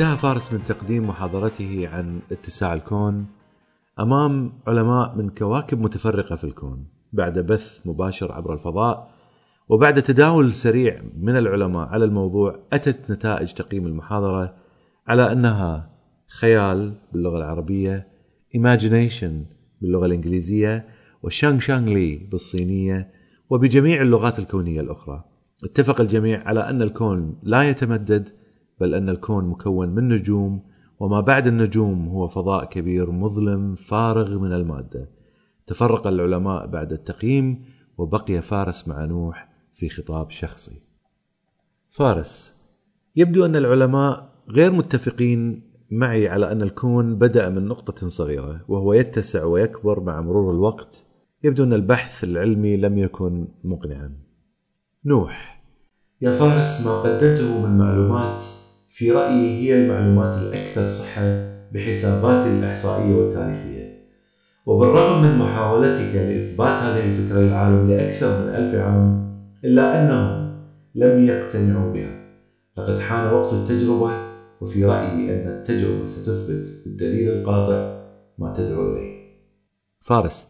انتهى فارس من تقديم محاضرته عن اتساع الكون أمام علماء من كواكب متفرقة في الكون بعد بث مباشر عبر الفضاء وبعد تداول سريع من العلماء على الموضوع أتت نتائج تقييم المحاضرة على أنها خيال باللغة العربية imagination باللغة الإنجليزية وشانغ شانغ لي بالصينية وبجميع اللغات الكونية الأخرى. اتفق الجميع على أن الكون لا يتمدد بل أن الكون مكون من نجوم وما بعد النجوم هو فضاء كبير مظلم فارغ من المادة. تفرق العلماء بعد التقييم وبقي فارس مع نوح في خطاب شخصي. فارس يبدو أن العلماء غير متفقين معي على أن الكون بدأ من نقطة صغيرة وهو يتسع ويكبر مع مرور الوقت. يبدو أن البحث العلمي لم يكن مقنعا. نوح يا فارس ما قدمته من معلومات في رأيي هي المعلومات الأكثر صحة بحساباتي الإحصائية والتاريخية. وبالرغم من محاولتك لإثبات هذه الفكرة للعالم لأكثر من ألف عام إلا أنهم لم يقتنعوا بها. لقد حان وقت التجربة وفي رأيي أن التجربة ستثبت بالدليل القاطع ما تدعو إليه. فارس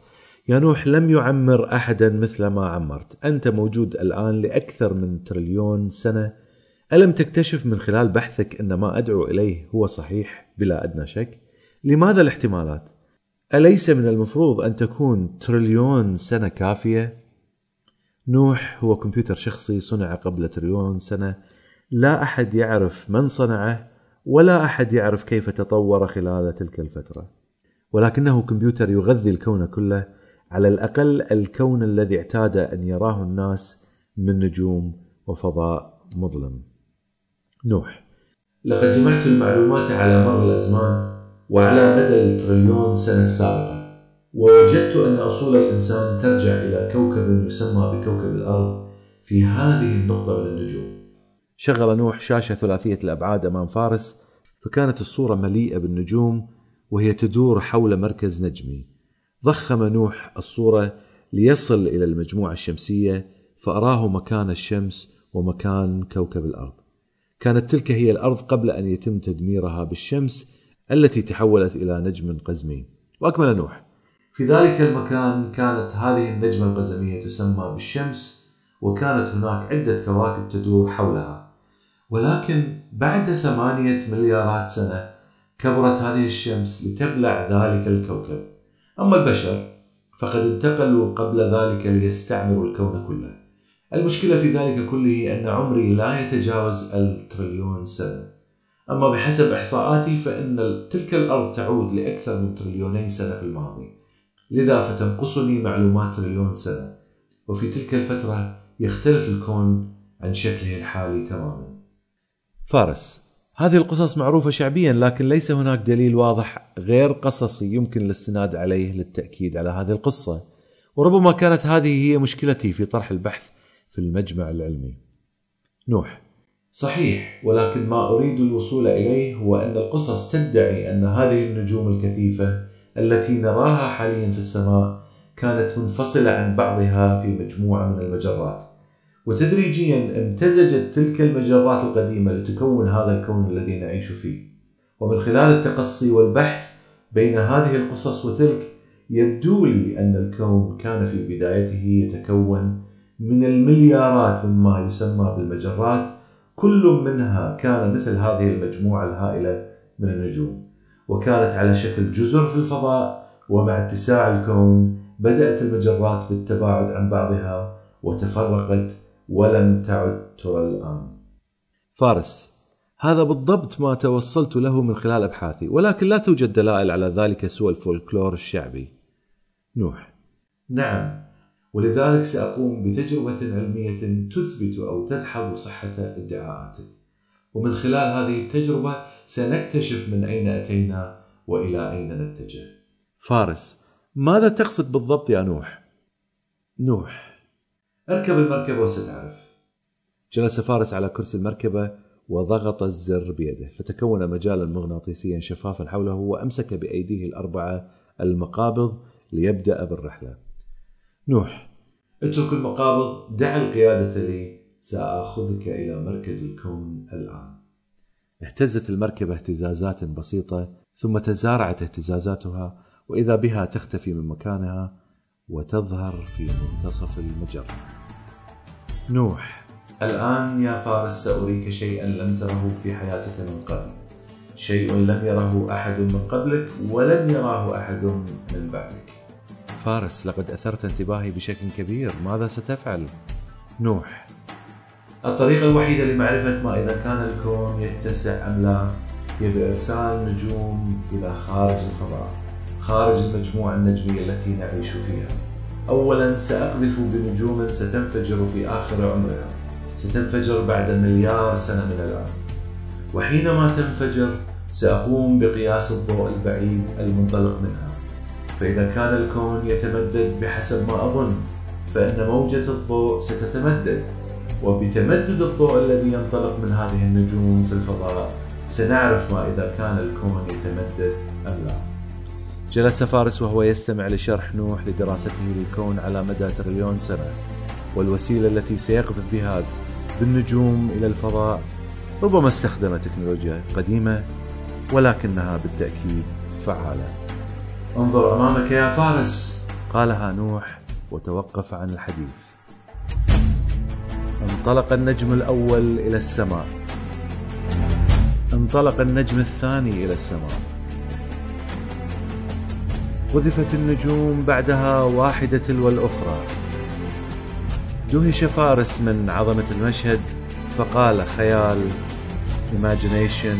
يا نوح لم يعمر أحدا مثل ما عمرت. أنت موجود الآن لأكثر من تريليون سنة ألم تكتشف من خلال بحثك أن ما أدعو إليه هو صحيح بلا أدنى شك؟ لماذا الاحتمالات؟ أليس من المفروض أن تكون تريليون سنة كافية؟ نوح هو كمبيوتر شخصي صنع قبل تريليون سنة لا أحد يعرف من صنعه ولا أحد يعرف كيف تطور خلال تلك الفترة ولكنه كمبيوتر يغذي الكون كله على الأقل الكون الذي اعتاد أن يراه الناس من نجوم وفضاء مظلم نوح. لقد جمعت المعلومات على مر الأزمان وعلى مدى التريليون سنة السابقة ووجدت أن أصول الإنسان ترجع إلى كوكب يسمى بكوكب الأرض في هذه النقطة من النجوم. شغل نوح شاشة ثلاثية الأبعاد أمام فارس فكانت الصورة مليئة بالنجوم وهي تدور حول مركز نجمي. ضخم نوح الصورة ليصل إلى المجموعة الشمسية فأراه مكان الشمس ومكان كوكب الأرض. كانت تلك هي الأرض قبل أن يتم تدميرها بالشمس التي تحولت إلى نجم قزمي وأكمل نوح. في ذلك المكان كانت هذه النجمة القزمية تسمى بالشمس وكانت هناك عدة كواكب تدور حولها. ولكن بعد ثمانية مليارات سنة كبرت هذه الشمس لتبلع ذلك الكوكب. أما البشر فقد انتقلوا قبل ذلك ليستعمروا الكون كله. المشكلة في ذلك كله أن عمري لا يتجاوز التريليون سنة. أما بحسب إحصاءاتي فإن تلك الأرض تعود لأكثر من تريليونين سنة في الماضي. لذا فتنقصني معلومات تريليون سنة. وفي تلك الفترة يختلف الكون عن شكله الحالي تماما. فارس هذه القصص معروفة شعبيا لكن ليس هناك دليل واضح غير قصصي يمكن الاستناد عليه للتأكيد على هذه القصة. وربما كانت هذه هي مشكلتي في طرح البحث. في المجمع العلمي. نوح صحيح ولكن ما أريد الوصول إليه هو أن القصص تدعي أن هذه النجوم الكثيفة التي نراها حاليا في السماء كانت منفصلة عن بعضها في مجموعة من المجرات. وتدريجيا امتزجت تلك المجرات القديمة لتكون هذا الكون الذي نعيش فيه. ومن خلال التقصي والبحث بين هذه القصص وتلك يبدو لي أن الكون كان في بدايته يتكون من المليارات مما يسمى بالمجرات كل منها كان مثل هذه المجموعة الهائلة من النجوم وكانت على شكل جزر في الفضاء ومع اتساع الكون بدأت المجرات بالتباعد عن بعضها وتفرقت ولم تعد ترى الآن. فارس هذا بالضبط ما توصلت له من خلال أبحاثي ولكن لا توجد دلائل على ذلك سوى الفولكلور الشعبي. نوح. نعم. ولذلك سأقوم بتجربة علمية تثبت أو تدحض صحة ادعاءاتك. ومن خلال هذه التجربة سنكتشف من أين أتينا وإلى أين نتجه. فارس ماذا تقصد بالضبط يا نوح؟ نوح اركب المركبة وستعرف. جلس فارس على كرسي المركبة وضغط الزر بيده فتكون مجالا مغناطيسيا شفافا حوله وأمسك بأيديه الأربعة المقابض ليبدأ بالرحلة. نوح. اترك المقابض دع القيادة لي سآخذك إلى مركز الكون الآن. اهتزت المركبة اهتزازات بسيطة ثم تزارعت اهتزازاتها وإذا بها تختفي من مكانها وتظهر في منتصف المجرة. نوح. الآن يا فارس سأريك شيئا لم تره في حياتك من قبل. شيء لم يره أحد من قبلك ولن يراه أحد من بعدك. فارس لقد أثرت انتباهي بشكل كبير. ماذا ستفعل؟ نوح. الطريقة الوحيدة لمعرفة ما إذا كان الكون يتسع أم لا هي بإرسال نجوم إلى خارج الفضاء خارج المجموعة النجمية التي نعيش فيها. أولا سأقذف بنجوم ستنفجر في آخر عمرها ستنفجر بعد مليار سنة من الآن. وحينما تنفجر سأقوم بقياس الضوء البعيد المنطلق منها. فإذا كان الكون يتمدد بحسب ما أظن فإن موجة الضوء ستتمدد. وبتمدد الضوء الذي ينطلق من هذه النجوم في الفضاء سنعرف ما إذا كان الكون يتمدد أم لا. جلس فارس وهو يستمع لشرح نوح لدراسته للكون على مدى تريليون سنة والوسيلة التي سيقذف بها بالنجوم إلى الفضاء ربما استخدم تكنولوجيا قديمة ولكنها بالتأكيد فعالة. انظر أمامك يا فارس. قالها نوح وتوقف عن الحديث. انطلق النجم الأول إلى السماء. انطلق النجم الثاني إلى السماء. قذفت النجوم بعدها واحدة تلو الأخرى دهش فارس من عظمة المشهد فقال خيال imagination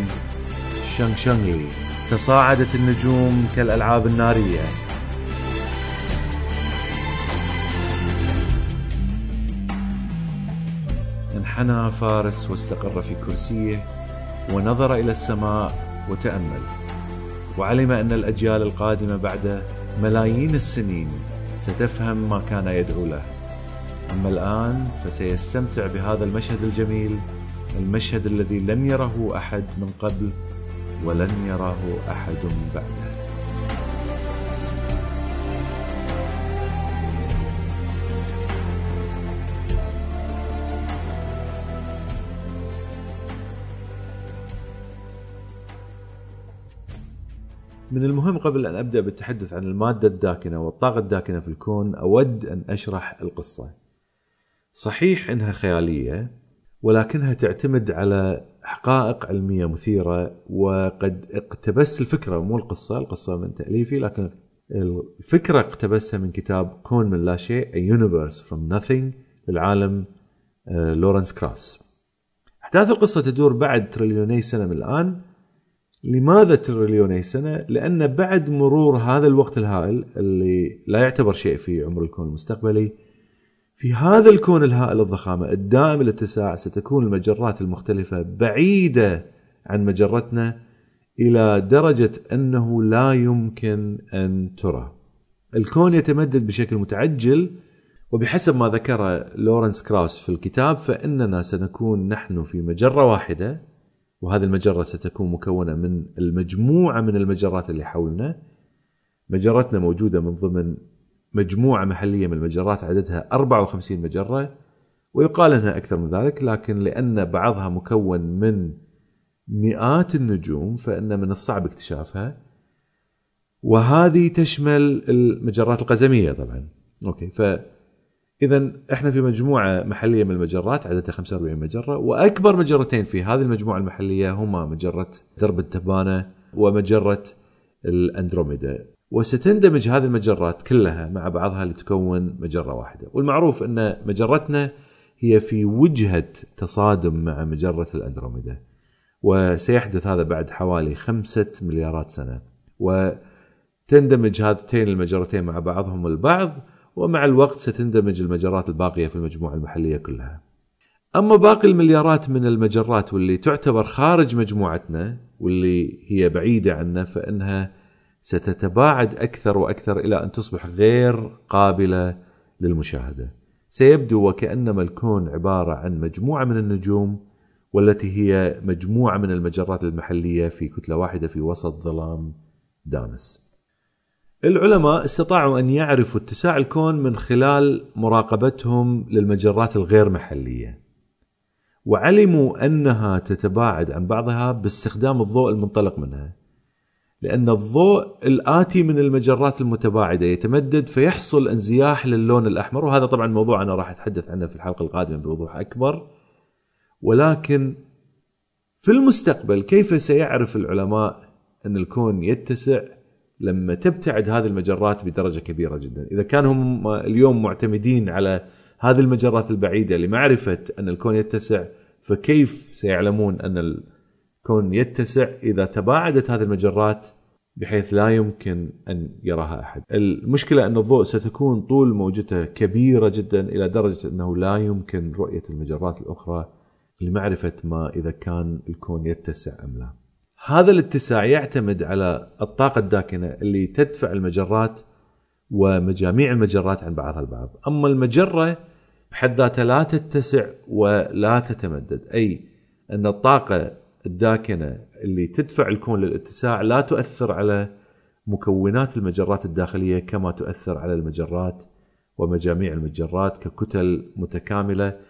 شنغ شنغي تصاعدت النجوم كالألعاب النارية. انحنى فارس واستقر في كرسيه ونظر إلى السماء وتأمل وعلم أن الأجيال القادمة بعد ملايين السنين ستفهم ما كان يدعو له. أما الآن فسيستمتع بهذا المشهد الجميل المشهد الذي لم يره أحد من قبل ولن يراه أحد بعده. من المهم قبل أن أبدأ بالتحدث عن المادة الداكنة والطاقة الداكنة في الكون أود أن أشرح القصة. صحيح إنها خيالية ولكنها تعتمد على حقائق علمية مثيرة وقد اقتبست الفكرة مو القصة، القصة من تأليفي لكن الفكرة اقتبستها من كتاب كون من لا شيء A Universe from Nothing للعالم آه، لورنس كراوس. أحداث القصة تدور بعد تريليوني سنة من الآن. لماذا تريليوني سنة؟ لأن بعد مرور هذا الوقت الهائل اللي لا يعتبر شيء في عمر الكون المستقبلي في هذا الكون الهائل الضخامة الدائم الاتساع ستكون المجرات المختلفة بعيدة عن مجرتنا إلى درجة أنه لا يمكن أن ترى. الكون يتمدد بشكل متعجل وبحسب ما ذكر لورنس كراوس في الكتاب فإننا سنكون نحن في مجرة واحدة وهذه المجرة ستكون مكونة من المجموعة من المجرات اللي حولنا. مجرتنا موجودة من ضمن مجموعة محلية من المجرات عددها 54 مجرة ويقال إنها أكثر من ذلك لكن لأن بعضها مكون من مئات النجوم فإن من الصعب اكتشافها. وهذه تشمل المجرات القزمية طبعا. أوكي ف اذا إحنا في مجموعة محلية من المجرات عددها 45 مجرة وأكبر مجرتين في هذه المجموعة المحلية هما مجرة درب التبانة ومجرة الأندروميدا. وستندمج هذه المجرات كلها مع بعضها لتكون مجرة واحدة، والمعروف أن مجرتنا هي في وجهة تصادم مع مجرة الأندروميدا. وسيحدث هذا بعد حوالي خمسة مليارات سنة. وتندمج هاتين المجرتين مع بعضهم البعض ومع الوقت ستندمج المجرات الباقية في المجموعة المحلية كلها أما باقي المليارات من المجرات واللي تعتبر خارج مجموعتنا واللي هي بعيدة عنا فإنها ستتباعد أكثر وأكثر إلى أن تصبح غير قابلة للمشاهدة. سيبدو وكأنما الكون عبارة عن مجموعة من النجوم والتي هي مجموعة من المجرات المحلية في كتلة واحدة في وسط ظلام دامس. العلماء استطاعوا أن يعرفوا اتساع الكون من خلال مراقبتهم للمجرات الغير محلية. وعلموا أنها تتباعد عن بعضها باستخدام الضوء المنطلق منها. لأن الضوء الآتي من المجرات المتباعدة يتمدد فيحصل انزياح للون الأحمر وهذا طبعا موضوع أنا راح أتحدث عنه في الحلقة القادمة بوضوح أكبر. ولكن في المستقبل كيف سيعرف العلماء أن الكون يتسع لما تبتعد هذه المجرات بدرجة كبيرة جدا؟ إذا كانوا هم اليوم معتمدين على هذه المجرات البعيدة لمعرفة أن الكون يتسع فكيف سيعلمون أن الكون يتسع إذا تباعدت هذه المجرات بحيث لا يمكن أن يراها أحد. المشكلة أن الضوء ستكون طول موجته كبيرة جدا إلى درجة أنه لا يمكن رؤية المجرات الأخرى لمعرفة ما إذا كان الكون يتسع أم لا. هذا الاتساع يعتمد على الطاقة الداكنة اللي تدفع المجرات ومجاميع المجرات عن بعضها البعض. أما المجرة بحد ذاتها لا تتسع ولا تتمدد. أي أن الطاقة الداكنة اللي تدفع الكون للاتساع لا تؤثر على مكونات المجرات الداخلية كما تؤثر على المجرات ومجاميع المجرات ككتل متكاملة.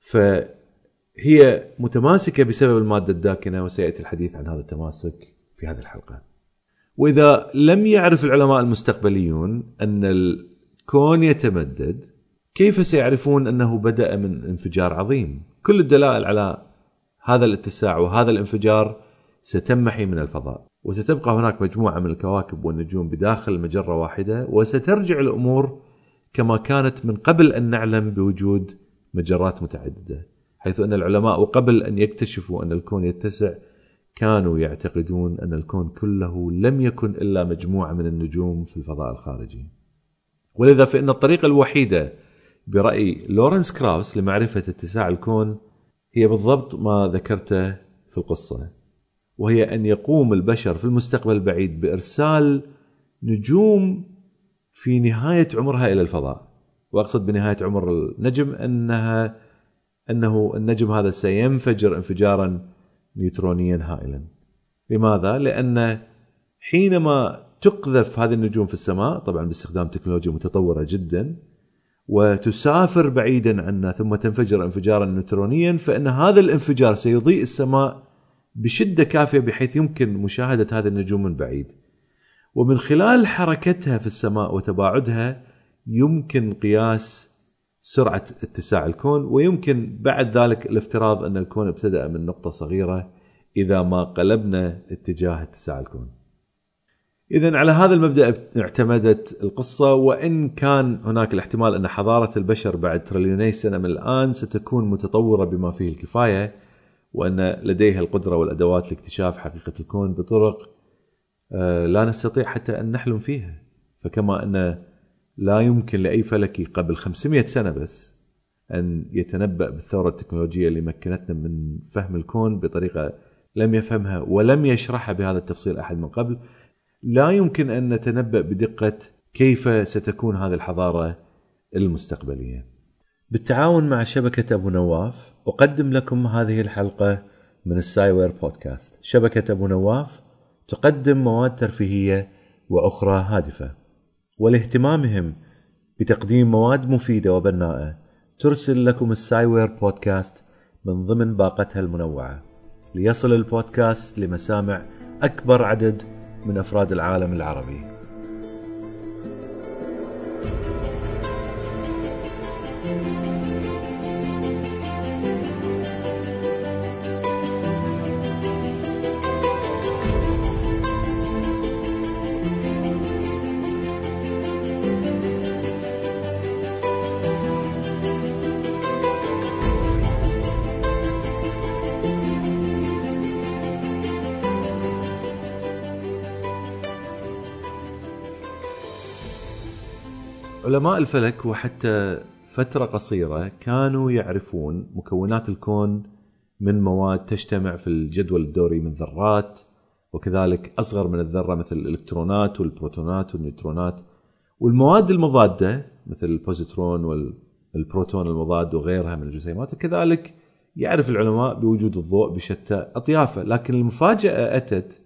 فهي متماسكة بسبب المادة الداكنة وسيأتي الحديث عن هذا التماسك في هذه الحلقة. وإذا لم يعرف العلماء المستقبليون أن الكون يتمدد كيف سيعرفون أنه بدأ من انفجار عظيم؟ كل الدلائل على هذا الاتساع وهذا الانفجار ستمحي من الفضاء. وستبقى هناك مجموعة من الكواكب والنجوم بداخل مجرة واحدة وسترجع الأمور كما كانت من قبل أن نعلم بوجود مجرات متعددة حيث أن العلماء قبل أن يكتشفوا أن الكون يتسع كانوا يعتقدون أن الكون كله لم يكن إلا مجموعة من النجوم في الفضاء الخارجي. ولذا فإن الطريقة الوحيدة برأي لورنس كراوس لمعرفة اتساع الكون هي بالضبط ما ذكرته في القصة وهي أن يقوم البشر في المستقبل البعيد بإرسال نجوم في نهاية عمرها إلى الفضاء وأقصد بنهاية عمر النجم أنها أنه النجم هذا سينفجر انفجارا نيوترونيا هائلا لماذا؟ لأن حينما تقذف هذه النجوم في السماء طبعا باستخدام تكنولوجيا متطورة جدا وتسافر بعيدا عنا ثم تنفجر انفجارا نيوترونيا فإن هذا الانفجار سيضيء السماء بشدة كافية بحيث يمكن مشاهدة هذه النجوم من بعيد. ومن خلال حركتها في السماء وتباعدها يمكن قياس سرعة اتساع الكون ويمكن بعد ذلك الافتراض أن الكون ابتدأ من نقطة صغيرة إذا ما قلبنا اتجاه اتساع الكون. اذا على هذا المبدأ اعتمدت القصة وإن كان هناك الاحتمال أن حضارة البشر بعد تريليوني سنة من الآن ستكون متطورة بما فيه الكفاية وأن لديها القدرة والأدوات لاكتشاف حقيقة الكون بطرق آه، لا نستطيع حتى أن نحلم فيها. فكما أن لا يمكن لأي فلكي قبل 500 سنة بس أن يتنبأ بالثورة التكنولوجية اللي مكنتنا من فهم الكون بطريقة لم يفهمها ولم يشرحها بهذا التفصيل أحد من قبل. لا يمكن أن نتنبأ بدقة كيف ستكون هذه الحضارة المستقبلية. بالتعاون مع شبكة أبو نواف أقدم لكم هذه الحلقة من ال Sciware Podcast. شبكة أبو نواف تقدم مواد ترفيهية وأخرى هادفة. ولاهتمامهم بتقديم مواد مفيدة وبناءة ترسل لكم ال Sciware Podcast من ضمن باقتها المنوعة ليصل البودكاست لمسامع أكبر عدد من أفراد العالم العربي. علماء الفلك وحتى فترة قصيرة كانوا يعرفون مكونات الكون من مواد تجتمع في الجدول الدوري من ذرات وكذلك أصغر من الذرة مثل الإلكترونات والبروتونات والنيوترونات. والمواد المضادة مثل البوزيترون والبروتون المضاد وغيرها من الجسيمات كذلك يعرف العلماء بوجود الضوء بشتى أطيافه. لكن المفاجأة أتت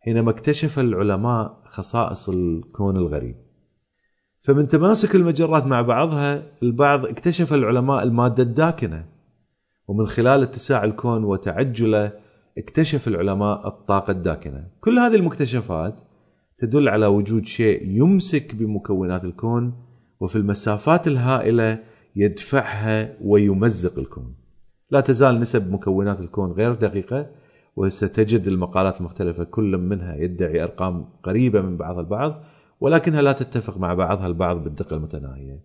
حينما اكتشف العلماء خصائص الكون الغريب. فمن تماسك المجرات مع بعضها البعض اكتشف العلماء المادة الداكنة. ومن خلال اتساع الكون وتعجله اكتشف العلماء الطاقة الداكنة. كل هذه المكتشفات تدل على وجود شيء يمسك بمكونات الكون وفي المسافات الهائلة يدفعها ويمزق الكون. لا تزال نسب مكونات الكون غير دقيقة وستجد المقالات المختلفة كل منها يدعي أرقام قريبة من بعضها البعض. ولكنها لا تتفق مع بعضها البعض بالدقة المتناهية.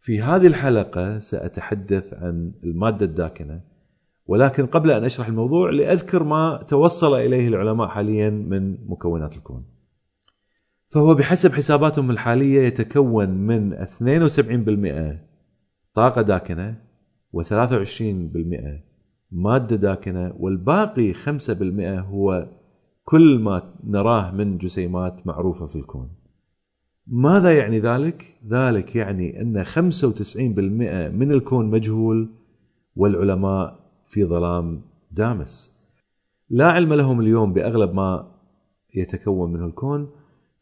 في هذه الحلقة سأتحدث عن المادة الداكنة ولكن قبل أن أشرح الموضوع لأذكر ما توصل إليه العلماء حاليا من مكونات الكون. فهو بحسب حساباتهم الحالية يتكون من 72% طاقة داكنة و23% مادة داكنة والباقي 5% هو كل ما نراه من جسيمات معروفة في الكون. ماذا يعني ذلك؟ ذلك يعني أن 95% من الكون مجهول والعلماء في ظلام دامس. لا علم لهم اليوم بأغلب ما يتكون منه الكون.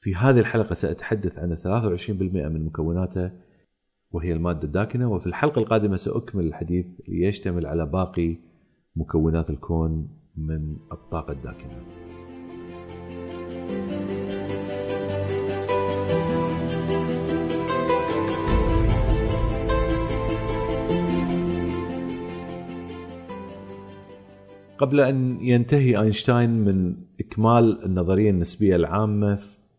في هذه الحلقة سأتحدث عن 23% من مكوناته وهي المادة الداكنة. وفي الحلقة القادمة سأكمل الحديث ليشتمل على باقي مكونات الكون من الطاقة الداكنة. قبل أن ينتهي أينشتاين من إكمال النظرية النسبية العامة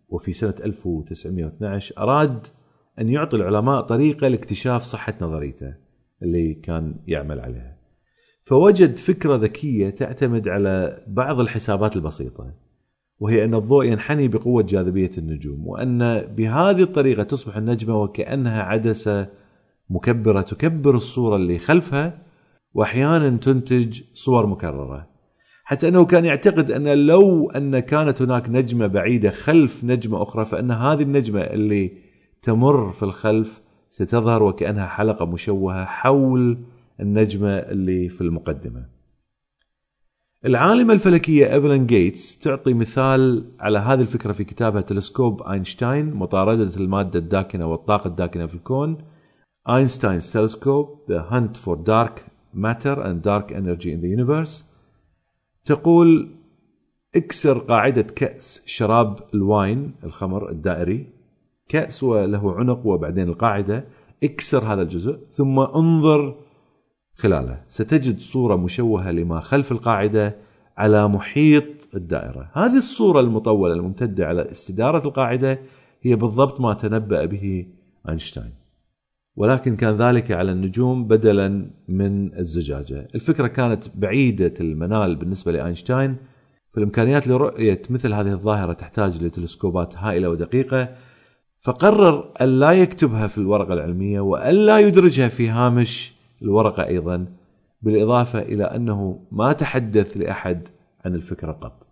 وفي سنة 1912 أراد أن يعطي العلماء طريقة لاكتشاف صحة نظريته اللي كان يعمل عليها. فوجد فكرة ذكية تعتمد على بعض الحسابات البسيطة وهي أن الضوء ينحني بقوة جاذبية النجوم وأن بهذه الطريقة تصبح النجمة وكأنها عدسة مكبرة تكبر الصورة اللي خلفها وأحيانا تنتج صور مكررة. حتى أنه كان يعتقد أن لو أن كانت هناك نجمة بعيدة خلف نجمة أخرى فأن هذه النجمة اللي تمر في الخلف ستظهر وكأنها حلقة مشوهة حول النجمة اللي في المقدمة. العالمة الفلكية إيفلين جيتس تعطي مثال على هذه الفكرة في كتابها تلسكوب أينشتاين مطاردة المادة الداكنة والطاقة الداكنة في الكون. Einstein's telescope The Hunt for Dark Matter and Dark Energy in the Universe تقول اكسر قاعدة كأس شراب ال wine الخمر الدائري. كأس وله عنق وبعدين القاعدة. اكسر هذا الجزء ثم انظر خلاله. ستجد صورة مشوهة لما خلف القاعدة على محيط الدائرة. هذه الصورة المطولة الممتدة على استدارة القاعدة هي بالضبط ما تنبأ به أينشتاين. ولكن كان ذلك على النجوم بدلا من الزجاجة. الفكرة كانت بعيدة المنال بالنسبة لأينشتاين. فالإمكانيات لرؤية مثل هذه الظاهرة تحتاج لتلسكوبات هائلة ودقيقة. فقرر أن لا يكتبها في الورقة العلمية وأن لا يدرجها في هامش الورقة أيضا بالإضافة إلى أنه ما تحدث لأحد عن الفكرة قط.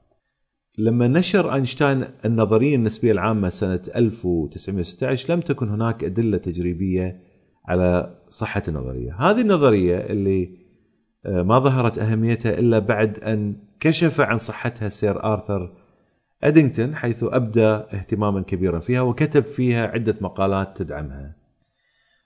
لما نشر أينشتاين النظرية النسبية العامة سنة 1916 لم تكن هناك أدلة تجريبية على صحة النظرية. هذه النظرية اللي آه، ما ظهرت أهميتها إلا بعد أن كشف عن صحتها سير آرثر أدينغتون حيث أبدى اهتماما كبيرا فيها وكتب فيها عدة مقالات تدعمها.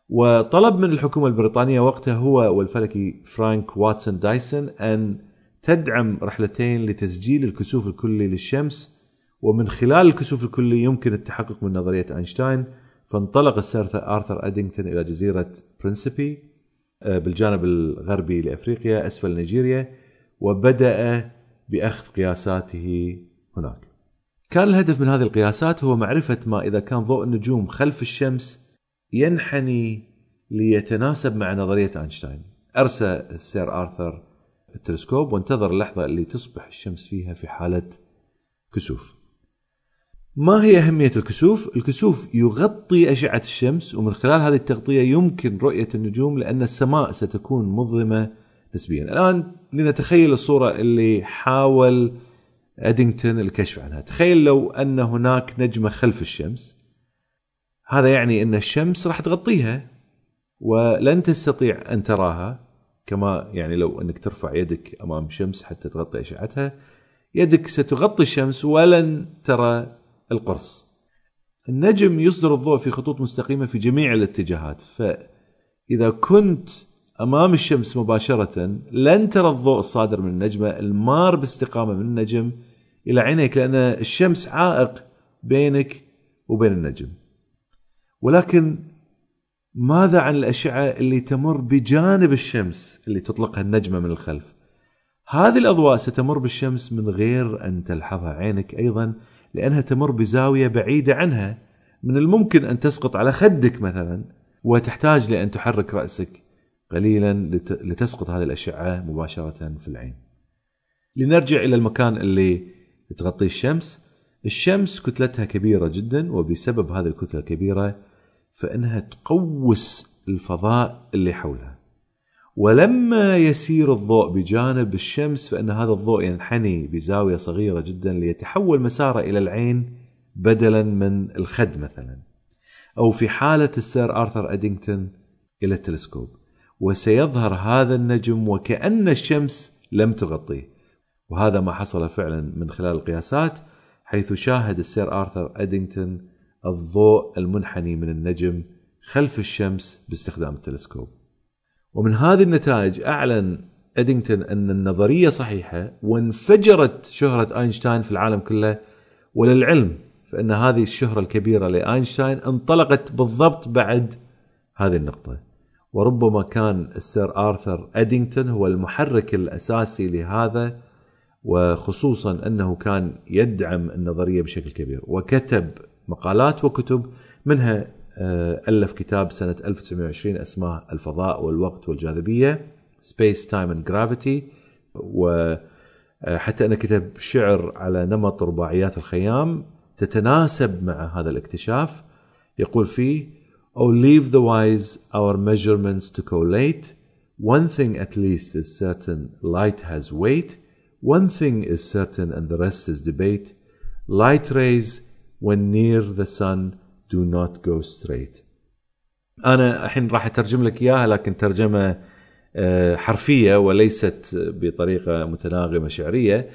وطلب من الحكومة البريطانية وقتها هو والفلكي فرانك واتسون دايسون أن تدعم رحلتين لتسجيل الكسوف الكلي للشمس ومن خلال الكسوف الكلي يمكن التحقق من نظرية أينشتاين فانطلق السير آرثر أدينغتون إلى جزيرة برنسبي آه، بالجانب الغربي لأفريقيا أسفل نيجيريا وبدأ بأخذ قياساته هناك. كان الهدف من هذه القياسات هو معرفة ما إذا كان ضوء النجوم خلف الشمس ينحني ليتناسب مع نظرية أينشتاين. أرسى السير آرثر التلسكوب وانتظر اللحظة اللي تصبح الشمس فيها في حالة كسوف. ما هي أهمية الكسوف؟ الكسوف يغطي أشعة الشمس ومن خلال هذه التغطية يمكن رؤية النجوم لأن السماء ستكون مظلمة نسبيا. الآن لنتخيل الصورة اللي حاول أدينغتون الكشف عنها. تخيل لو أن هناك نجمة خلف الشمس. هذا يعني أن الشمس راح تغطيها ولن تستطيع أن تراها كما يعني لو أنك ترفع يدك أمام شمس حتى تغطي أشعتها. يدك ستغطي الشمس ولن ترى القرص. النجم يصدر الضوء في خطوط مستقيمة في جميع الاتجاهات فإذا كنت أمام الشمس مباشرة لن ترى الضوء الصادر من النجمة المار باستقامة من النجم إلى عينيك لأن الشمس عائق بينك وبين النجم. ولكن ماذا عن الأشعة اللي تمر بجانب الشمس اللي تطلقها النجمة من الخلف؟ هذه الأضواء ستمر بالشمس من غير أن تلحظها عينك أيضا لأنها تمر بزاوية بعيدة عنها. من الممكن أن تسقط على خدك مثلا وتحتاج لأن تحرك رأسك قليلا لتسقط هذه الأشعة مباشرة في العين. لنرجع إلى المكان اللي تغطيه الشمس. الشمس كتلتها كبيرة جدا وبسبب هذه الكتلة الكبيرة فإنها تقوس الفضاء اللي حولها. ولما يسير الضوء بجانب الشمس فإن هذا الضوء ينحني بزاوية صغيرة جدا ليتحول مساره إلى العين بدلا من الخد مثلا أو في حالة السير آرثر أدينغتون إلى التلسكوب. وسيظهر هذا النجم وكأن الشمس لم تغطيه وهذا ما حصل فعلا من خلال القياسات حيث شاهد السير آرثر أدينغتون الضوء المنحني من النجم خلف الشمس باستخدام التلسكوب. ومن هذه النتائج أعلن أدينغتون أن النظرية صحيحة وانفجرت شهرة أينشتاين في العالم كله وللعلم فإن هذه الشهرة الكبيرة لأينشتاين انطلقت بالضبط بعد هذه النقطة. وربما كان السير آرثر أدينغتون هو المحرك الأساسي لهذا وخصوصا أنه كان يدعم النظرية بشكل كبير وكتب مقالات وكتب منها ألف كتاب سنة 1920 اسمه الفضاء والوقت والجاذبية Space Time and Gravity وحتى أنه كتب شعر على نمط رباعيات الخيام تتناسب مع هذا الاكتشاف يقول فيه Oh leave the wise our measurements to collate One thing at least is certain light has weight One thing is certain and the rest is debate Light rays when near the sun do not go straight. أنا الحين راح أترجم لك إياها لكن ترجمة آه، حرفية وليست بطريقة متناغمة شعرية.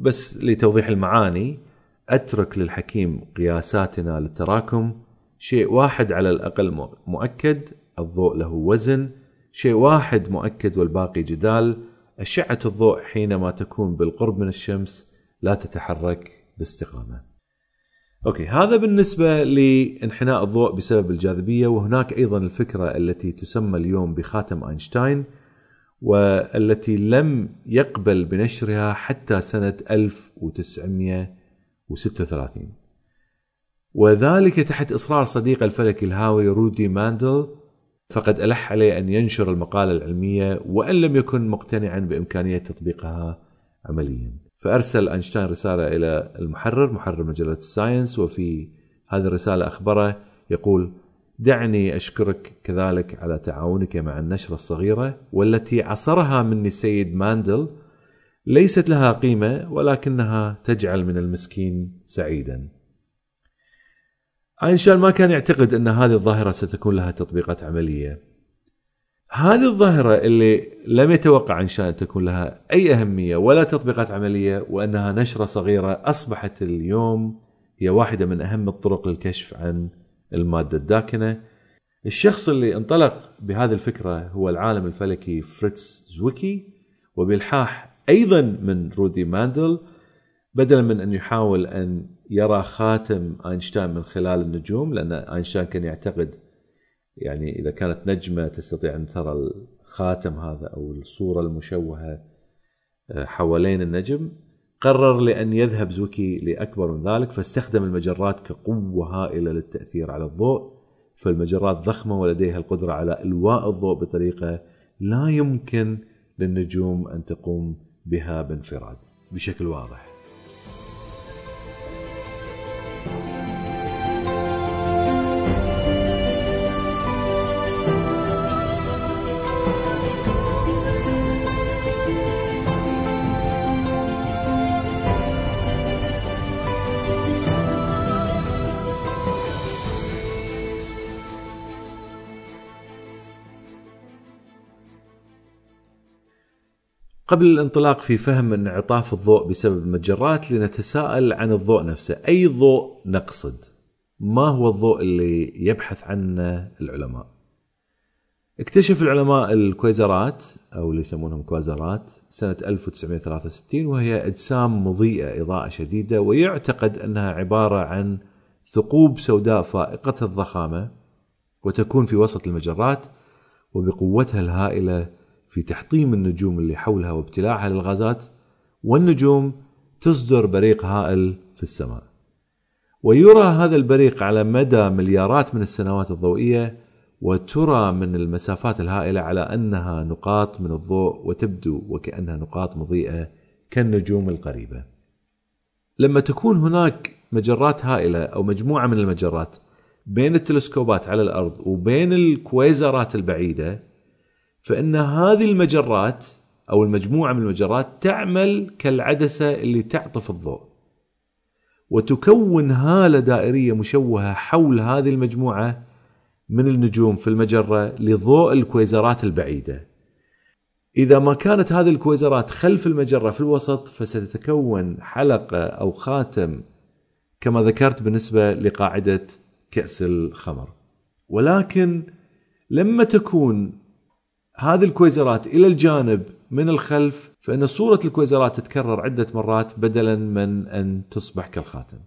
بس لتوضيح المعاني أترك للحكيم قياساتنا للتراكم. شيء واحد على الأقل مؤكد الضوء له وزن. شيء واحد مؤكد والباقي جدال. أشعة الضوء حينما تكون بالقرب من الشمس لا تتحرك باستقامة. أوكي هذا بالنسبة لانحناء الضوء بسبب الجاذبية وهناك أيضا الفكرة التي تسمى اليوم بخاتم أينشتاين والتي لم يقبل بنشرها حتى سنة 1936 وذلك تحت إصرار صديقه الفلكي الهاوي رودي ماندل فقد ألح عليه أن ينشر المقالة العلمية وإن لم يكن مقتنعا بإمكانية تطبيقها عمليا. فأرسل أينشتاين رسالة إلى المحرر محرر مجلة ال Science وفي هذه الرسالة أخبره يقول دعني أشكرك كذلك على تعاونك مع النشرة الصغيرة والتي عصرها مني السيد ماندل ليست لها قيمة ولكنها تجعل من المسكين سعيدا. أينشتاين ما كان يعتقد أن هذه الظاهرة ستكون لها تطبيقات عملية هذه الظاهرة اللي لم يتوقع إنشاء أن تكون لها أي أهمية ولا تطبيقات عملية وأنها نشرة صغيرة أصبحت اليوم هي واحدة من أهم الطرق للكشف عن المادة الداكنة. الشخص اللي انطلق بهذه الفكرة هو العالم الفلكي فريتز زويكي وبإلحاح أيضا من رودي ماندل بدلا من أن يحاول أن يرى خاتم أينشتاين من خلال النجوم لأن أينشتاين كان يعتقد يعني إذا كانت نجمة تستطيع أن ترى الخاتم هذا أو الصورة المشوهة آه، حوالين النجم قرر لأن يذهب زوكي لأكبر من ذلك فاستخدم المجرات كقوة هائلة للتأثير على الضوء. فالمجرات ضخمة ولديها القدرة على إلواء الضوء بطريقة لا يمكن للنجوم أن تقوم بها بانفراد بشكل واضح. قبل الانطلاق في فهم انعطاف الضوء بسبب المجرات لنتساءل عن الضوء نفسه أي ضوء نقصد؟ ما هو الضوء اللي يبحث عنه العلماء؟ اكتشف العلماء الكويزرات أو اللي يسمونهم كوازرات سنة 1963 وهي أجسام مضيئة إضاءة شديدة ويعتقد أنها عبارة عن ثقوب سوداء فائقة الضخامة وتكون في وسط المجرات وبقوتها الهائلة في تحطيم النجوم اللي حولها وابتلاعها للغازات والنجوم تصدر بريق هائل في السماء ويرى هذا البريق على مدى مليارات من السنوات الضوئية وترى من المسافات الهائلة على أنها نقاط من الضوء وتبدو وكأنها نقاط مضيئة كالنجوم القريبة. لما تكون هناك مجرات هائلة أو مجموعة من المجرات بين التلسكوبات على الأرض وبين الكويزرات البعيدة فإن هذه المجرات أو المجموعة من المجرات تعمل كالعدسة اللي تعطف الضوء. وتكون هالة دائرية مشوهة حول هذه المجموعة من النجوم في المجرة لضوء الكويزرات البعيدة. إذا ما كانت هذه الكويزرات خلف المجرة في الوسط فستتكون حلقة أو خاتم كما ذكرت بالنسبة لقاعدة كأس الخمر. ولكن لما تكون هذه الكويزرات إلى الجانب من الخلف فإن صورة الكويزرات تتكرر عدة مرات بدلا من أن تصبح كالخاتم.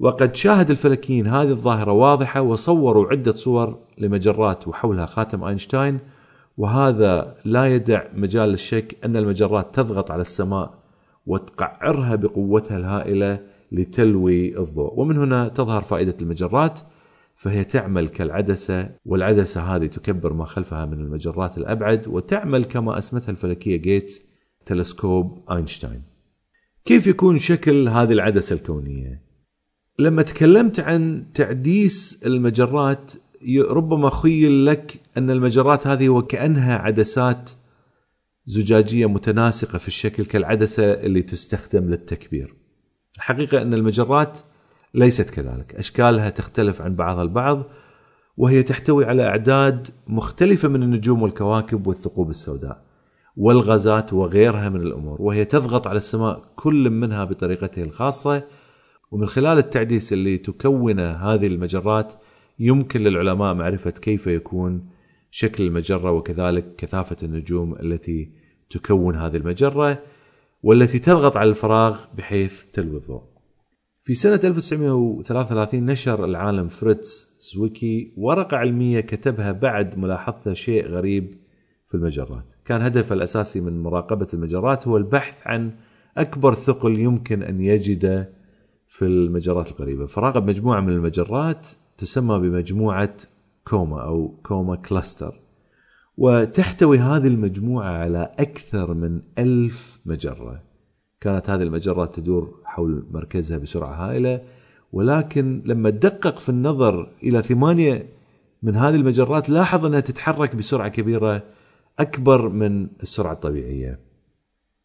وقد شاهد الفلكيين هذه الظاهرة واضحة وصوروا عدة صور لمجرات وحولها خاتم أينشتاين وهذا لا يدع مجال للشك أن المجرات تضغط على السماء وتقعرها بقوتها الهائلة لتلوي الضوء، ومن هنا تظهر فائدة المجرات فهي تعمل كالعدسة والعدسة هذه تكبر ما خلفها من المجرات الأبعد وتعمل كما أسمتها الفلكية جيتس تلسكوب أينشتاين. كيف يكون شكل هذه العدسة الكونية؟ لما تكلمت عن تعديس المجرات ربما خيل لك أن المجرات هذه وكأنها عدسات زجاجية متناسقة في الشكل كالعدسة اللي تستخدم للتكبير. الحقيقة أن المجرات ليست كذلك، أشكالها تختلف عن بعضها البعض وهي تحتوي على أعداد مختلفة من النجوم والكواكب والثقوب السوداء والغازات وغيرها من الأمور، وهي تضغط على السماء كل منها بطريقته الخاصة ومن خلال التعديس اللي تكونه هذه المجرات يمكن للعلماء معرفة كيف يكون شكل المجرة وكذلك كثافة النجوم التي تكون هذه المجرة والتي تضغط على الفراغ بحيث تلوي الضوء. في سنة 1933 نشر العالم فريتز سويكي ورقة علمية كتبها بعد ملاحظته شيء غريب في المجرات. كان هدفه الأساسي من مراقبة المجرات هو البحث عن أكبر ثقل يمكن أن يجده في المجرات القريبة فراقب مجموعة من المجرات تسمى بمجموعة كوما أو Coma Cluster وتحتوي هذه المجموعة على أكثر من ألف مجرة كانت هذه المجرات تدور حول مركزها بسرعة هائلة. ولكن لما تدقق في النظر إلى ثمانية من هذه المجرات لاحظ أنها تتحرك بسرعة كبيرة أكبر من السرعة الطبيعية.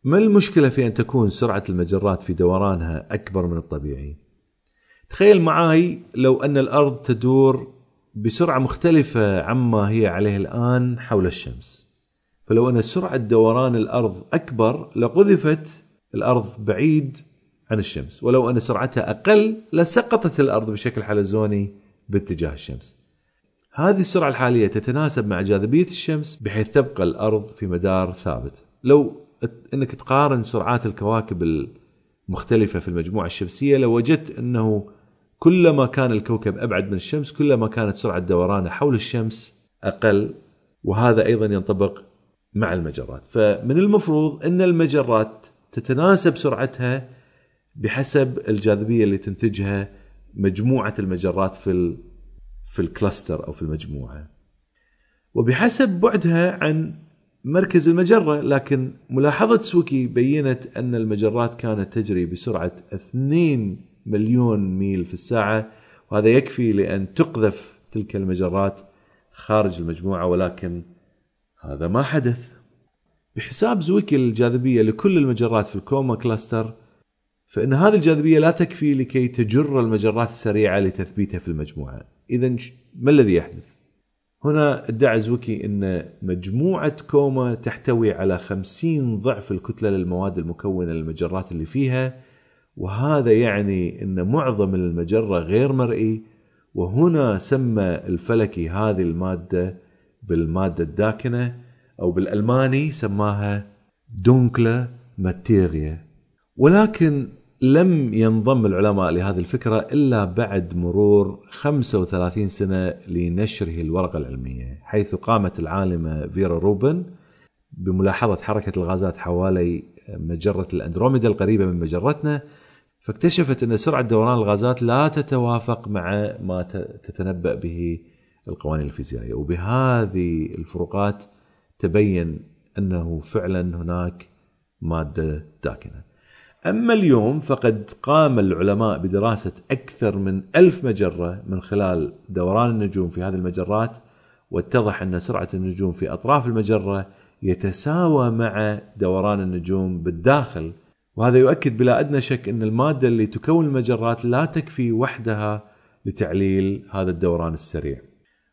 ما المشكلة في أن تكون سرعة المجرات في دورانها أكبر من الطبيعي؟ تخيل معاي لو أن الأرض تدور بسرعة مختلفة عما هي عليه الآن حول الشمس. فلو أن سرعة دوران الأرض أكبر لقذفت الأرض بعيد عن الشمس. ولو أن سرعتها أقل لسقطت الأرض بشكل حلزوني باتجاه الشمس. هذه السرعة الحالية تتناسب مع جاذبية الشمس بحيث تبقى الأرض في مدار ثابت. لو أنك تقارن سرعات الكواكب المختلفة في المجموعة الشمسية لوجدت أنه كلما كان الكوكب أبعد من الشمس كلما كانت سرعة دورانه حول الشمس أقل. وهذا أيضا ينطبق مع المجرات. فمن المفروض أن المجرات تتناسب سرعتها بحسب الجاذبية اللي تنتجها مجموعة المجرات في في الكلاستر أو في المجموعة. وبحسب بعدها عن مركز المجرة لكن ملاحظة زويكي بينت أن المجرات كانت تجري بسرعة 2 مليون ميل في الساعة وهذا يكفي لأن تقذف تلك المجرات خارج المجموعة ولكن هذا ما حدث. بحساب زويكي الجاذبية لكل المجرات في ال Coma Cluster فإن هذه الجاذبية لا تكفي لكي تجر المجرات السريعة لتثبيتها في المجموعة إذا ما الذي يحدث؟ هنا ادعى زويكي أن مجموعة كوما تحتوي على 50 ضعف الكتلة للمواد المكونة للمجرات اللي فيها وهذا يعني أن معظم المجرة غير مرئي وهنا سمى الفلكي هذه المادة بالمادة الداكنة أو بالألماني سماها dunkle Materie. ولكن لم ينضم العلماء لهذه الفكرة إلا بعد مرور 35 سنة لنشره الورقة العلمية حيث قامت العالمة فيرا روبن بملاحظة حركة الغازات حوالي مجرة الأندروميدا القريبة من مجرتنا فاكتشفت أن سرعة دوران الغازات لا تتوافق مع ما تتنبأ به القوانين الفيزيائية. وبهذه الفروقات تبين أنه فعلا هناك مادة داكنة. أما اليوم فقد قام العلماء بدراسة أكثر من ألف مجرة من خلال دوران النجوم في هذه المجرات واتضح أن سرعة النجوم في أطراف المجرة يتساوى مع دوران النجوم بالداخل. وهذا يؤكد بلا أدنى شك أن المادة اللي تكون المجرات لا تكفي وحدها لتعليل هذا الدوران السريع.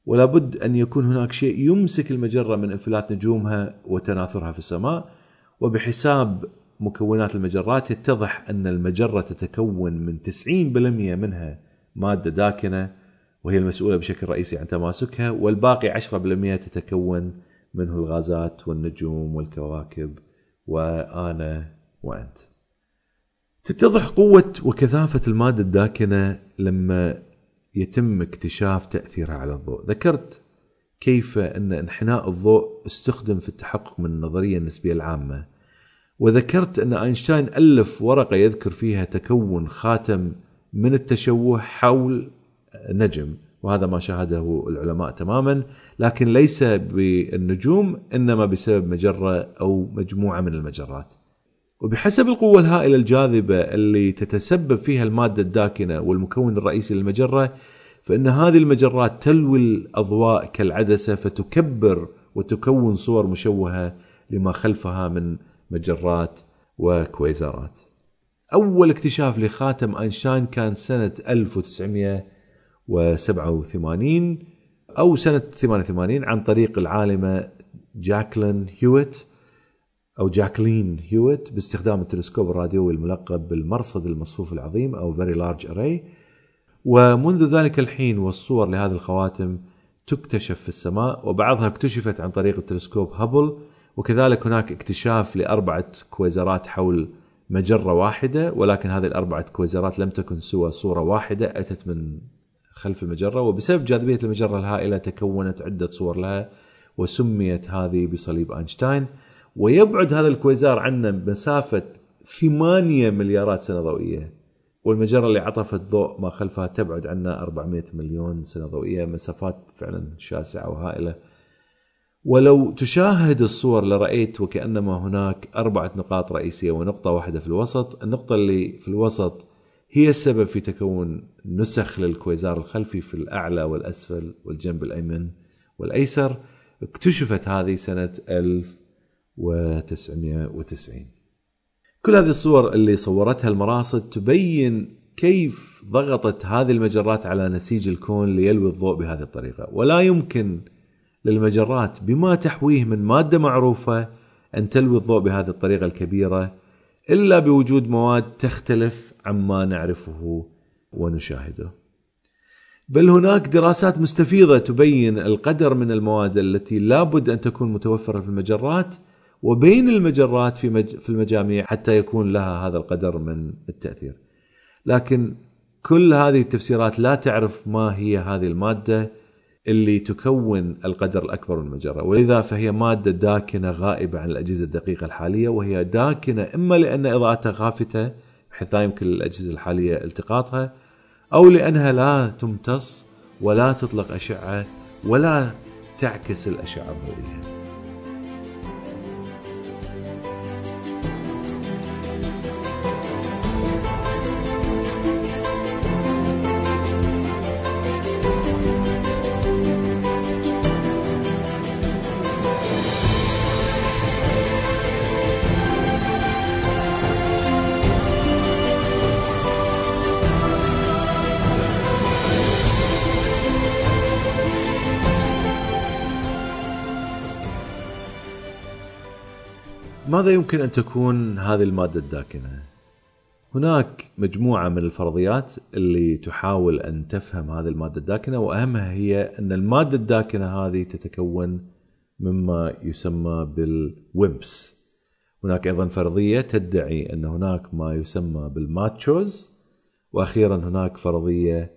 ولا بد أن يكون هناك شيء يمسك المجرة من انفلات نجومها وتناثرها في السماء وبحساب مكونات المجرات يتضح أن المجرة تتكون من 90% منها مادة داكنة وهي المسؤولة بشكل رئيسي عن تماسكها والباقي 10% تتكون منه الغازات والنجوم والكواكب وأنا وأنت. تتضح قوة وكثافة المادة الداكنة لما يتم اكتشاف تأثيرها على الضوء. ذكرت كيف أن انحناء الضوء استخدم في التحقق من النظرية النسبية العامة. وذكرت أن أينشتاين ألف ورقة يذكر فيها تكون خاتم من التشوه حول نجم وهذا ما شاهده العلماء تماما. لكن ليس بالنجوم إنما بسبب مجرة أو مجموعة من المجرات. وبحسب القوة الهائلة الجاذبة اللي تتسبب فيها المادة الداكنة والمكون الرئيسي للمجرة فإن هذه المجرات تلوي الأضواء كالعدسة فتكبر وتكون صور مشوهة لما خلفها من مجرات وكويزرات. أول اكتشاف لخاتم أينشتاين كان سنة 1987 أو سنة 88 عن طريق العالمة جاكلين هيويت أو جاكلين هيويت باستخدام التلسكوب الراديوي الملقب بالمرصد المصفوف العظيم أو Very Large Array. ومنذ ذلك الحين والصور لهذه الخواتم تكتشف في السماء وبعضها اكتشفت عن طريق التلسكوب هابل وكذلك هناك اكتشاف لأربعة كويزرات حول مجرة واحدة ولكن هذه الأربعة كويزرات لم تكن سوى صورة واحدة أتت من خلف المجرة. وبسبب جاذبية المجرة الهائلة تكونت عدة صور لها وسميت هذه بصليب أينشتاين. ويبعد هذا الكويزار عنا بمسافة 8 مليارات سنة ضوئية. والمجرة اللي عطفت ضوء ما خلفها تبعد عنا 400 مليون سنة ضوئية. مسافات فعلا شاسعة وهائلة. ولو تشاهد الصور لرأيت وكأنما هناك أربعة نقاط رئيسية ونقطة واحدة في الوسط. النقطة اللي في الوسط هي السبب في تكون نسخ للكويزار الخلفي في الأعلى والأسفل والجنب الأيمن والأيسر. اكتشفت هذه سنة 1990 كل هذه الصور اللي صورتها المراصد تبين كيف ضغطت هذه المجرات على نسيج الكون ليلوي الضوء بهذه الطريقة. ولا يمكن للمجرات بما تحويه من مادة معروفة أن تلوي الضوء بهذه الطريقة الكبيرة إلا بوجود مواد تختلف عما نعرفه ونشاهده. بل هناك دراسات مستفيضة تبين القدر من المواد التي لابد أن تكون متوفرة في المجرات وبين المجرات في في المجاميع حتى يكون لها هذا القدر من التأثير. لكن كل هذه التفسيرات لا تعرف ما هي هذه المادة اللي تكون القدر الأكبر من المجرة، ولذا فهي مادة داكنة غائبة عن الأجهزة الدقيقة الحالية وهي داكنة إما لأن إضاءتها خافته بحيث لا يمكن للأجهزة الحالية التقاطها أو لأنها لا تمتص ولا تطلق أشعة ولا تعكس الأشعة الضوئية. ماذا يمكن أن تكون هذه المادة الداكنة؟ هناك مجموعة من الفرضيات اللي تحاول أن تفهم هذه المادة الداكنة وأهمها هي أن المادة الداكنة هذه تتكون مما يسمى بال WIMPs. هناك أيضا فرضية تدعي أن هناك ما يسمى بال MACHOs وأخيرا هناك فرضية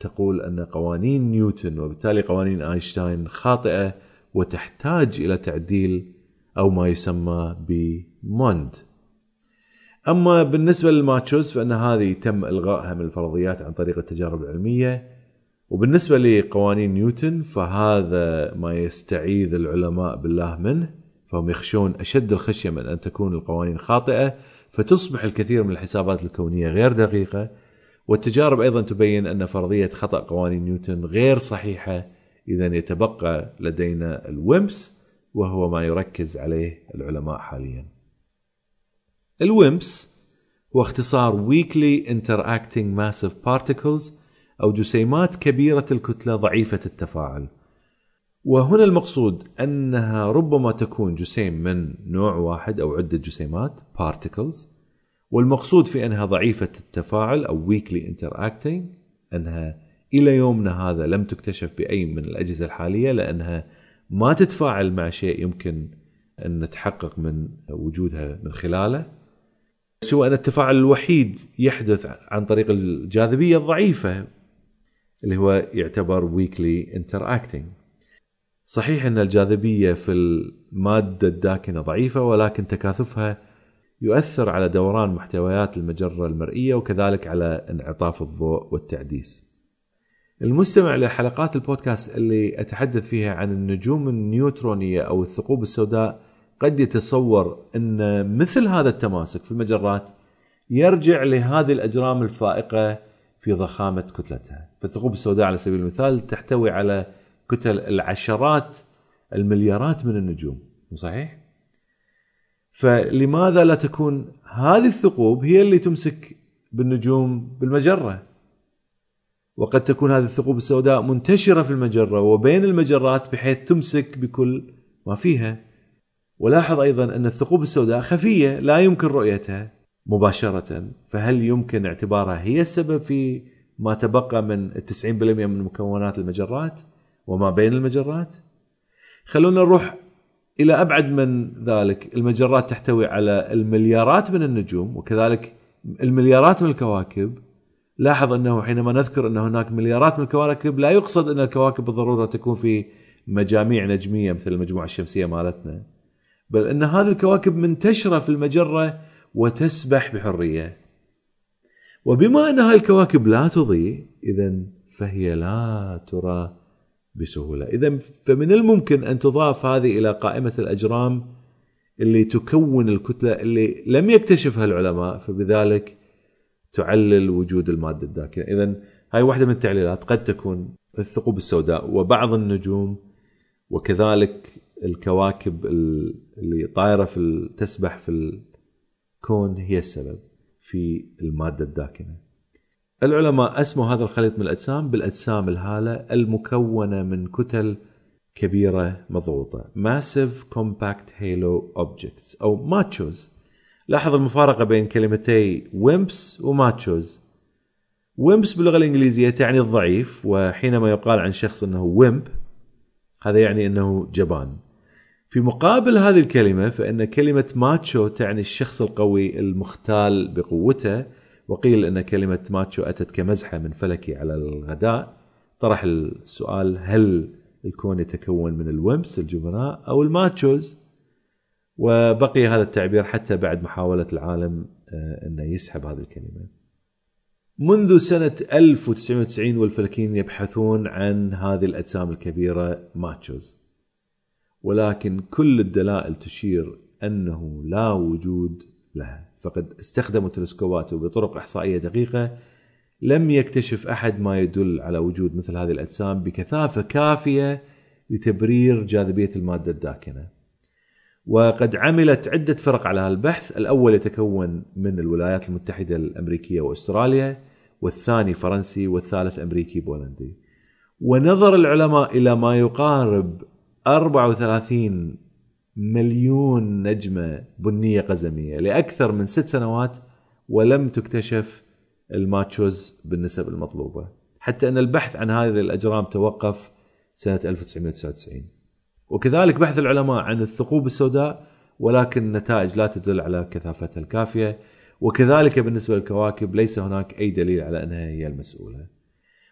تقول أن قوانين نيوتن وبالتالي قوانين أينشتاين خاطئة وتحتاج إلى تعديل أو ما يسمى ب MOND. أما بالنسبة لل MACHOs فإن هذه تم إلغائها من الفرضيات عن طريق التجارب العلمية. وبالنسبة لقوانين نيوتن فهذا ما يستعيذ العلماء بالله منه. فهم يخشون أشد الخشية من أن تكون القوانين خاطئة فتصبح الكثير من الحسابات الكونية غير دقيقة. والتجارب أيضا تبين أن فرضية خطأ قوانين نيوتن غير صحيحة إذا يتبقى لدينا ال WIMPs. وهو ما يركز عليه العلماء حاليا. ال WIMPs هو اختصار Weakly Interacting Massive Particles أو جسيمات كبيرة الكتلة ضعيفة التفاعل وهنا المقصود أنها ربما تكون جسيم من نوع واحد أو عدة جسيمات particles والمقصود في أنها ضعيفة التفاعل أو weakly interacting أنها إلى يومنا هذا لم تكتشف بأي من الأجهزة الحالية لأنها ما تتفاعل مع شيء يمكن أن نتحقق من وجودها من خلاله سوى أن التفاعل الوحيد يحدث عن طريق الجاذبية الضعيفة اللي هو يعتبر weakly interacting صحيح أن الجاذبية في المادة الداكنة ضعيفة ولكن تكاثفها يؤثر على دوران محتويات المجرة المرئية وكذلك على انعطاف الضوء والتعديس. المستمع لحلقات البودكاست اللي أتحدث فيها عن النجوم النيوترونية أو الثقوب السوداء قد يتصور أن مثل هذا التماسك في المجرات يرجع لهذه الأجرام الفائقة في ضخامة كتلتها، فالثقوب السوداء على سبيل المثال تحتوي على كتل العشرات المليارات من النجوم صحيح؟ فلماذا لا تكون هذه الثقوب هي اللي تمسك بالنجوم بالمجرة؟ وقد تكون هذه الثقوب السوداء منتشرة في المجرة وبين المجرات بحيث تمسك بكل ما فيها. ولاحظ أيضا أن الثقوب السوداء خفية لا يمكن رؤيتها مباشرة، فهل يمكن اعتبارها هي السبب في ما تبقى من 90% من مكونات المجرات؟ وما بين المجرات خلونا نروح إلى أبعد من ذلك المجرات تحتوي على المليارات من النجوم وكذلك المليارات من الكواكب لاحظ أنه حينما نذكر أن هناك مليارات من الكواكب لا يقصد أن الكواكب بالضرورة تكون في مجاميع نجمية مثل المجموعة الشمسية مالتنا بل أن هذه الكواكب منتشرة في المجرة وتسبح بحرية. وبما أن هذه الكواكب لا تضيء اذا فهي لا ترى بسهولة. اذا فمن الممكن أن تضاف هذه إلى قائمة الأجرام اللي تكون الكتلة اللي لم يكتشفها العلماء فبذلك تعلل وجود المادة الداكنه اذا هاي واحدة من التعليلات قد تكون الثقوب السوداء وبعض النجوم وكذلك الكواكب اللي طايرة في تسبح في الكون هي السبب في المادة الداكنه العلماء أسموا هذا الخليط من الأجسام بالأجسام الهالة المكونة من كتل كبيرة مضغوطة Massive Compact Halo Objects أو MACHOs. لاحظ المفارقة بين كلمتي WIMPs و MACHOs wimps باللغة الإنجليزية تعني الضعيف وحينما يقال عن شخص إنه wimp هذا يعني إنه جبان. في مقابل هذه الكلمة فإن كلمة macho تعني الشخص القوي المختال بقوته وقيل إن كلمة macho أتت كمزحة من فلكي على الغداء. طرح السؤال هل الكون يتكون من ال WIMPs الجبناء أو ال MACHOs وبقي هذا التعبير حتى بعد محاولة العالم آه، إنه يسحب هذه الكلمة. منذ سنة 1990 والفلكيين يبحثون عن هذه الأجسام الكبيرة MACHOs. ولكن كل الدلائل تشير أنه لا وجود لها. فقد استخدموا تلسكوبات وبطرق إحصائية دقيقة لم يكتشف أحد ما يدل على وجود مثل هذه الأجسام بكثافة كافية لتبرير جاذبية المادة الداكنة. وقد عملت عدة فرق على هذا البحث، الأول يتكون من الولايات المتحدة الأمريكية وأستراليا، والثاني فرنسي، والثالث أمريكي بولندي. ونظر العلماء إلى ما يقارب 34 مليون نجمة بنية قزمية لأكثر من ست سنوات ولم تكتشف الماتشوز بالنسب المطلوبة. حتى أن البحث عن هذه الأجرام توقف سنة 1999 وكذلك بحث العلماء عن الثقوب السوداء ولكن النتائج لا تدل على كثافتها الكافية. وكذلك بالنسبة للكواكب ليس هناك أي دليل على أنها هي المسؤولة.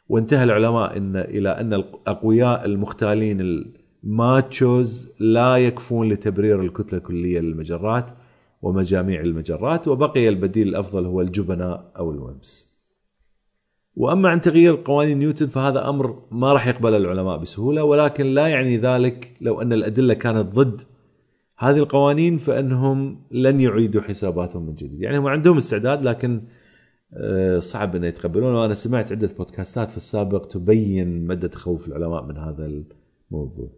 وانتهى العلماء إن إلى أن الأقوياء المختالين الماتشوز لا يكفون لتبرير الكتلة الكلية للمجرات ومجاميع المجرات وبقي البديل الأفضل هو الجبناء أو الومس وأما عن تغيير قوانين نيوتن فهذا أمر ما راح يقبل العلماء بسهولة ولكن لا يعني ذلك لو أن الأدلة كانت ضد هذه القوانين فإنهم لن يعيدوا حساباتهم من جديد، يعني هم عندهم استعداد لكن آه، صعب ان يتقبلون وأنا سمعت عدة بودكاستات في السابق تبين مدى تخوف العلماء من هذا الموضوع.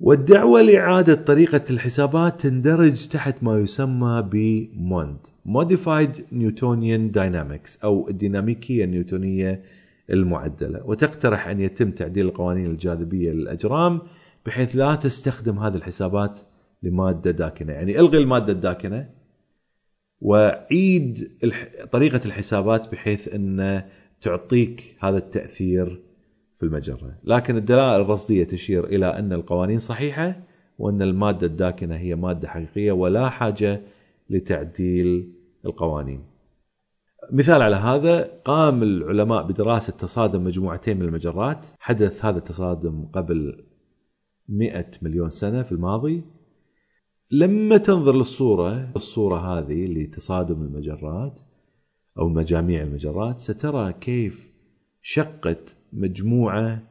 والدعوة لإعادة طريقة الحسابات تندرج تحت ما يسمى بموند Modified Newtonian Dynamics أو الديناميكية النيوتونية المعدلة. وتقترح أن يتم تعديل القوانين الجاذبية للأجرام بحيث لا تستخدم هذه الحسابات لمادة داكنة. يعني إلغي المادة الداكنة وعيد طريقة الحسابات بحيث أن تعطيك هذا التأثير في المجرة. لكن الدلائل الرصدية تشير إلى أن القوانين صحيحة وأن المادة الداكنة هي مادة حقيقية ولا حاجة لتعديل القوانين. مثال على هذا قام العلماء بدراسة تصادم مجموعتين من المجرات. حدث هذا التصادم قبل 100 مليون سنة في الماضي. لما تنظر للصورة الصورة هذه لتصادم المجرات أو مجاميع المجرات سترى كيف شقت مجموعة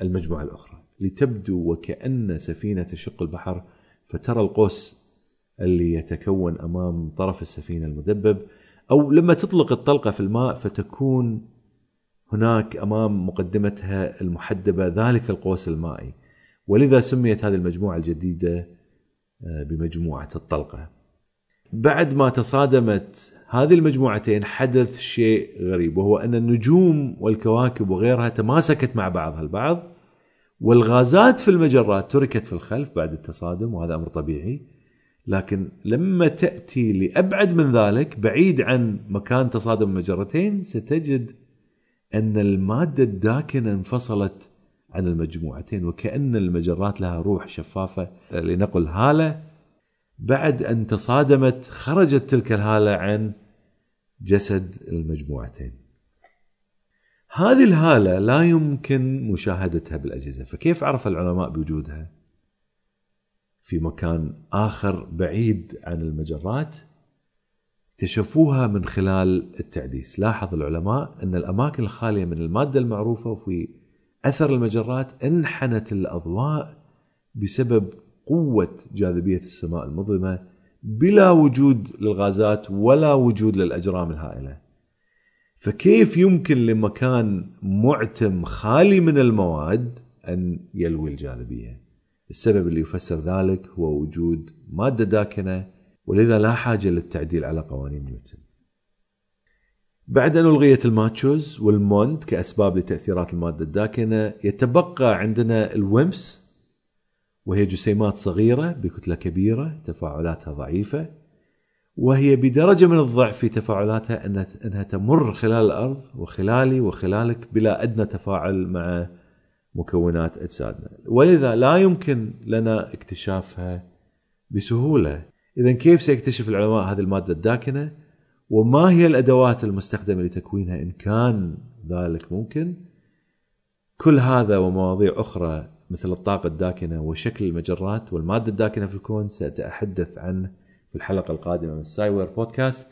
المجموعة الأخرى. لتبدو وكأن سفينة تشق البحر فترى القوس اللي يتكون أمام طرف السفينة المدبب أو لما تطلق الطلقة في الماء فتكون هناك أمام مقدمتها المحدبة ذلك القوس المائي. ولذا سميت هذه المجموعة الجديدة آه، بمجموعة الطلقة. بعد ما تصادمت هذه المجموعتين حدث شيء غريب وهو أن النجوم والكواكب وغيرها تماسكت مع بعضها البعض والغازات في المجرات تركت في الخلف بعد التصادم وهذا أمر طبيعي. لكن لما تأتي لأبعد من ذلك بعيد عن مكان تصادم المجرتين ستجد أن المادة الداكنة انفصلت عن المجموعتين وكأن المجرات لها روح شفافة لنقل هالة بعد أن تصادمت خرجت تلك الهالة عن جسد المجموعتين. هذه الهالة لا يمكن مشاهدتها بالأجهزة، فكيف عرف العلماء بوجودها؟ في مكان آخر بعيد عن المجرات اكتشفوها من خلال التعديس، لاحظ العلماء أن الأماكن الخالية من المادة المعروفة وفي أثر المجرات انحنت الأضواء بسبب قوة جاذبية السماء المظلمة بلا وجود للغازات ولا وجود للأجرام الهائلة. فكيف يمكن لمكان معتم خالي من المواد أن يلوي الجاذبية؟ السبب اللي يفسر ذلك هو وجود مادة داكنة ولذا لا حاجة للتعديل على قوانين نيوتن. بعد أن ألغيت ال MACHOs وال MOND كأسباب لتأثيرات المادة الداكنة يتبقى عندنا ال WIMPs وهي جسيمات صغيرة بكتلة كبيرة تفاعلاتها ضعيفة. وهي بدرجة من الضعف في تفاعلاتها أنها تمر خلال الأرض وخلالي وخلالك بلا أدنى تفاعل مع مكونات أجسادنا. ولذا لا يمكن لنا اكتشافها بسهولة. إذا كيف سيكتشف العلماء هذه المادة الداكنة؟ وما هي الأدوات المستخدمة لتكوينها إن كان ذلك ممكن؟ كل هذا ومواضيع أخرى مثل الطاقة الداكنة وشكل المجرات والمادة الداكنة في الكون سأتحدث عنه في الحلقة القادمة من سايوير بودكاست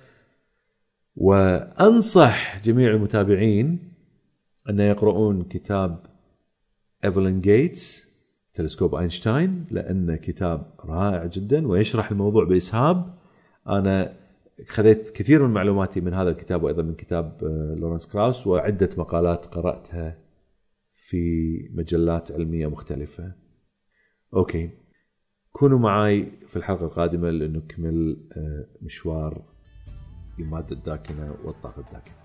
وأنصح جميع المتابعين أن يقرؤون كتاب ايفلين جيتس تلسكوب أينشتاين لأنه كتاب رائع جدا ويشرح الموضوع بإسهاب. أنا خذيت كثير من معلوماتي من هذا الكتاب وأيضا من كتاب آه، لورنس كراوس وعدة مقالات قرأتها في مجلات علمية مختلفة. أوكي كونوا معي في الحلقة القادمة لنكمل آه، مشوار الماده الداكنة والطاقة الداكنة.